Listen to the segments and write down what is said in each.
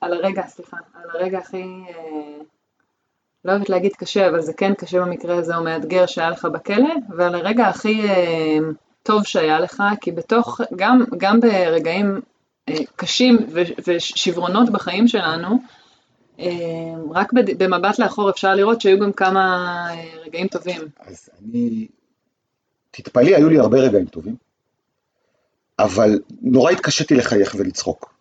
על הרגע, סליחה, על הרגע הכי, אה, לא אוהבת להגיד קשה, אבל זה כן קשה במקרה הזה, או מאתגר שהיה לך בכלא, ועל הרגע הכי אה, טוב שהיה לך, כי בתוך, גם, גם ברגעים אה, קשים ושברונות בחיים שלנו, אה, רק במבט לאחור אפשר לראות שהיו גם כמה אה, רגעים טובים. אז אני, תתפלאי, היו לי הרבה רגעים טובים, אבל נורא התקשיתי לחייך ולצחוק,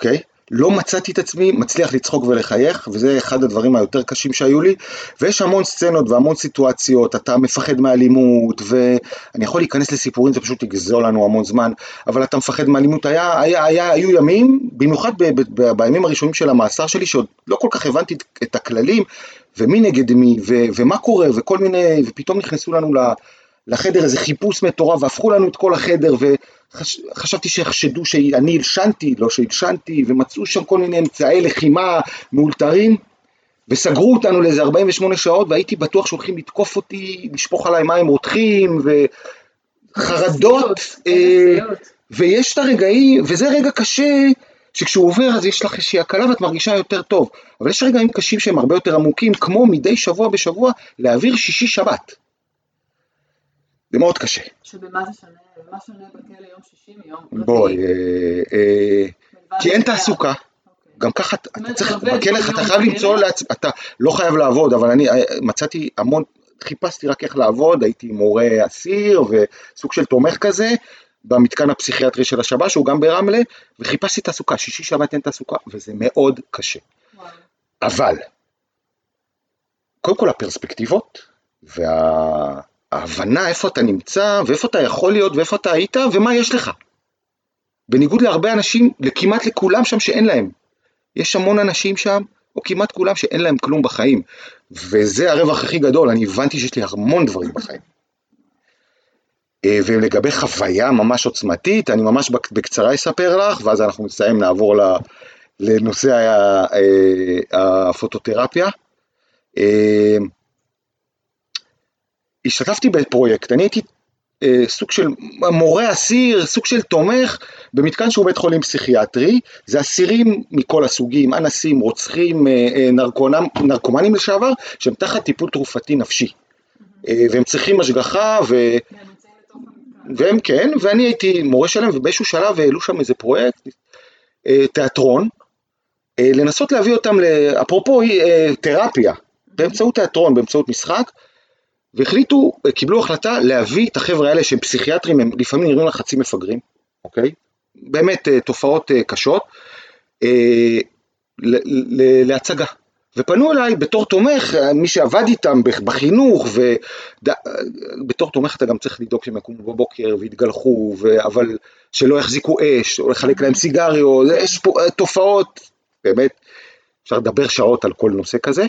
אוקיי? לא מצאתי את עצמי מצליח לצחוק ולחייך, וזה אחד הדברים היותר קשים שהיו לי, ויש המון סצנות והמון סיטואציות, אתה מפחד מאלימות, ואני יכול להיכנס לסיפורים, זה פשוט יגזול לנו המון זמן, אבל אתה מפחד מאלימות, היה, היה, היה, היו ימים, במיוחד ב, ב, ב, בימים הראשונים של המאסר שלי, שעוד לא כל כך הבנתי את הכללים, ומי נגד מי, ו, ומה קורה, וכל מיני, ופתאום נכנסו לנו לחדר איזה חיפוש מטורף, והפכו לנו את כל החדר, ו... חשבתי שיחשדו שאני הלשנתי, לא שהלשנתי, ומצאו שם כל מיני אמצעי לחימה מאולתרים, וסגרו אותנו לאיזה 48 שעות, והייתי בטוח שהולכים לתקוף אותי, לשפוך עליי מים רותחים, וחרדות, אה, ויש את הרגעים, וזה רגע קשה, שכשהוא עובר אז יש לך איזושהי הקלה ואת מרגישה יותר טוב, אבל יש רגעים קשים שהם הרבה יותר עמוקים, כמו מדי שבוע בשבוע להעביר שישי שבת. זה מאוד קשה. שבמה זה שונה? במה שונה בכלא יום שישי מיום פרטי? בואי, אה, אה, כי אין תעסוקה. גם ככה אתה צריך, בכלא אתה חייב למצוא לעצמך, אתה לא חייב לעבוד, אבל אני אה, מצאתי המון, חיפשתי רק איך לעבוד, הייתי מורה אסיר וסוג של תומך כזה, במתקן הפסיכיאטרי של השב"ס, שהוא גם ברמלה, וחיפשתי תעסוקה, שישי שבת אין תעסוקה, וזה מאוד קשה. אבל, קודם כל הפרספקטיבות, וה... ההבנה איפה אתה נמצא, ואיפה אתה יכול להיות, ואיפה אתה היית, ומה יש לך. בניגוד להרבה אנשים, כמעט לכולם שם שאין להם. יש המון אנשים שם, או כמעט כולם שאין להם כלום בחיים. וזה הרווח הכי גדול, אני הבנתי שיש לי המון דברים בחיים. אה, ולגבי חוויה ממש עוצמתית, אני ממש בקצרה אספר לך, ואז אנחנו נסיים, נעבור לנושא אה, הפוטותרפיה. השתתפתי בפרויקט, אני הייתי אה, סוג של מורה אסיר, סוג של תומך במתקן שהוא בית חולים פסיכיאטרי, זה אסירים מכל הסוגים, אנסים, רוצחים, אה, אה, נרקונם, נרקומנים לשעבר, שהם תחת טיפול תרופתי נפשי, אה, והם צריכים השגחה ו... והם כן, ואני הייתי מורה שלהם ובאיזשהו שלב העלו שם איזה פרויקט, אה, תיאטרון, אה, לנסות להביא אותם, אפרופו אה, תרפיה, באמצעות תיאטרון, באמצעות משחק, והחליטו, קיבלו החלטה להביא את החבר'ה האלה שהם פסיכיאטרים, הם לפעמים נראים לך חצי מפגרים, אוקיי? באמת אה, תופעות אה, קשות, אה, להצגה. ופנו אליי בתור תומך, מי שעבד איתם בחינוך, ובתור תומך אתה גם צריך לדאוג שהם יקומו בבוקר ויתגלחו, ו... אבל שלא יחזיקו אש, או לחלק להם סיגריות, יש פה תופעות, באמת, אפשר לדבר שעות על כל נושא כזה.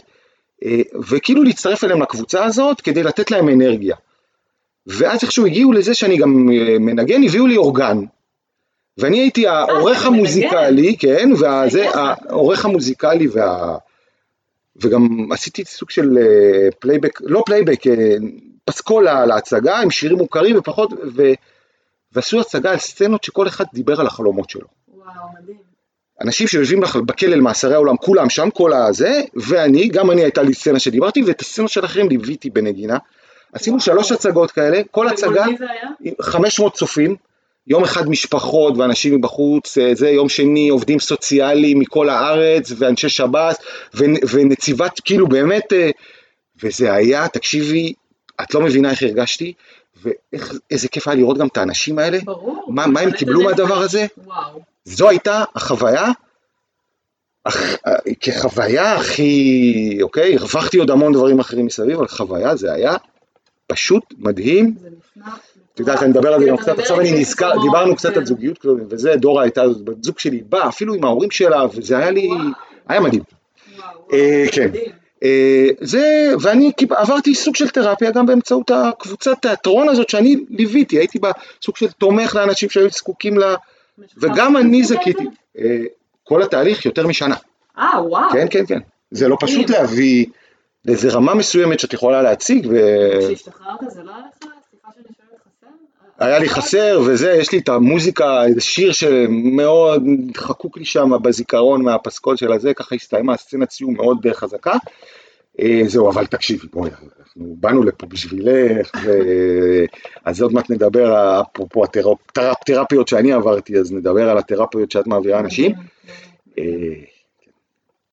אה, וכאילו להצטרף אליהם לקבוצה הזאת כדי לתת להם אנרגיה. ואז איכשהו הגיעו לזה שאני גם אה, מנגן, הביאו לי אורגן, ואני הייתי אה, העורך המוזיקלי, כן, וזה, העורך המוזיקלי וה... וגם עשיתי סוג של פלייבק, לא פלייבק, פסקול להצגה עם שירים מוכרים ופחות, ו... ועשו הצגה על סצנות שכל אחד דיבר על החלומות שלו. וואו, מדהים. אנשים שיושבים בכלא למאסרי העולם, כולם שם, כל הזה, ואני, גם אני הייתה לי סצנה שדיברתי, ואת הסצנה של אחרים ליוויתי בנגינה. עשינו שלוש הצגות כאלה, כל הצגה, 500 צופים, יום אחד משפחות ואנשים מבחוץ, אה, זה יום שני עובדים סוציאליים מכל הארץ ואנשי שב"ס ונציבת, כאילו באמת, אה, וזה היה, תקשיבי, את לא מבינה איך הרגשתי, ואיזה כיף היה לראות גם את האנשים האלה, ברור, מה, מה הם קיבלו מהדבר הזה, וואו. זו הייתה החוויה, אך, כחוויה הכי, אוקיי, הרווחתי עוד המון דברים אחרים מסביב, אבל חוויה זה היה פשוט מדהים. זה. את יודעת, אני מדבר על זה גם קצת, עכשיו אני נזכר, דיברנו קצת על זוגיות כלומר, וזה, דורה הייתה בת זוג שלי, באה אפילו עם ההורים שלה, וזה היה לי, היה מדהים. אה, כן. אה, זה, ואני עברתי סוג של תרפיה גם באמצעות הקבוצת תיאטרון הזאת שאני ליוויתי, הייתי בה סוג של תומך לאנשים שהיו זקוקים לה, וגם אני זכיתי, אה, כל התהליך יותר משנה. אה, וואו. כן, כן, כן. זה לא פשוט להביא לאיזה רמה מסוימת שאת יכולה להציג. כשהשתחררת זה לא היה לך? סליחה שאני שואלת חסר? היה לי חסר וזה, יש לי את המוזיקה, איזה שיר שמאוד חקוק לי שם בזיכרון מהפסקול של הזה, ככה הסתיימה הסצנת סיום מאוד חזקה. אה, זהו, אבל תקשיבי, בואי, אנחנו באנו לפה בשבילך, ו... אז עוד מעט נדבר, אפרופו התרפיות שאני עברתי, אז נדבר על התרפיות שאת מעבירה אנשים. אה,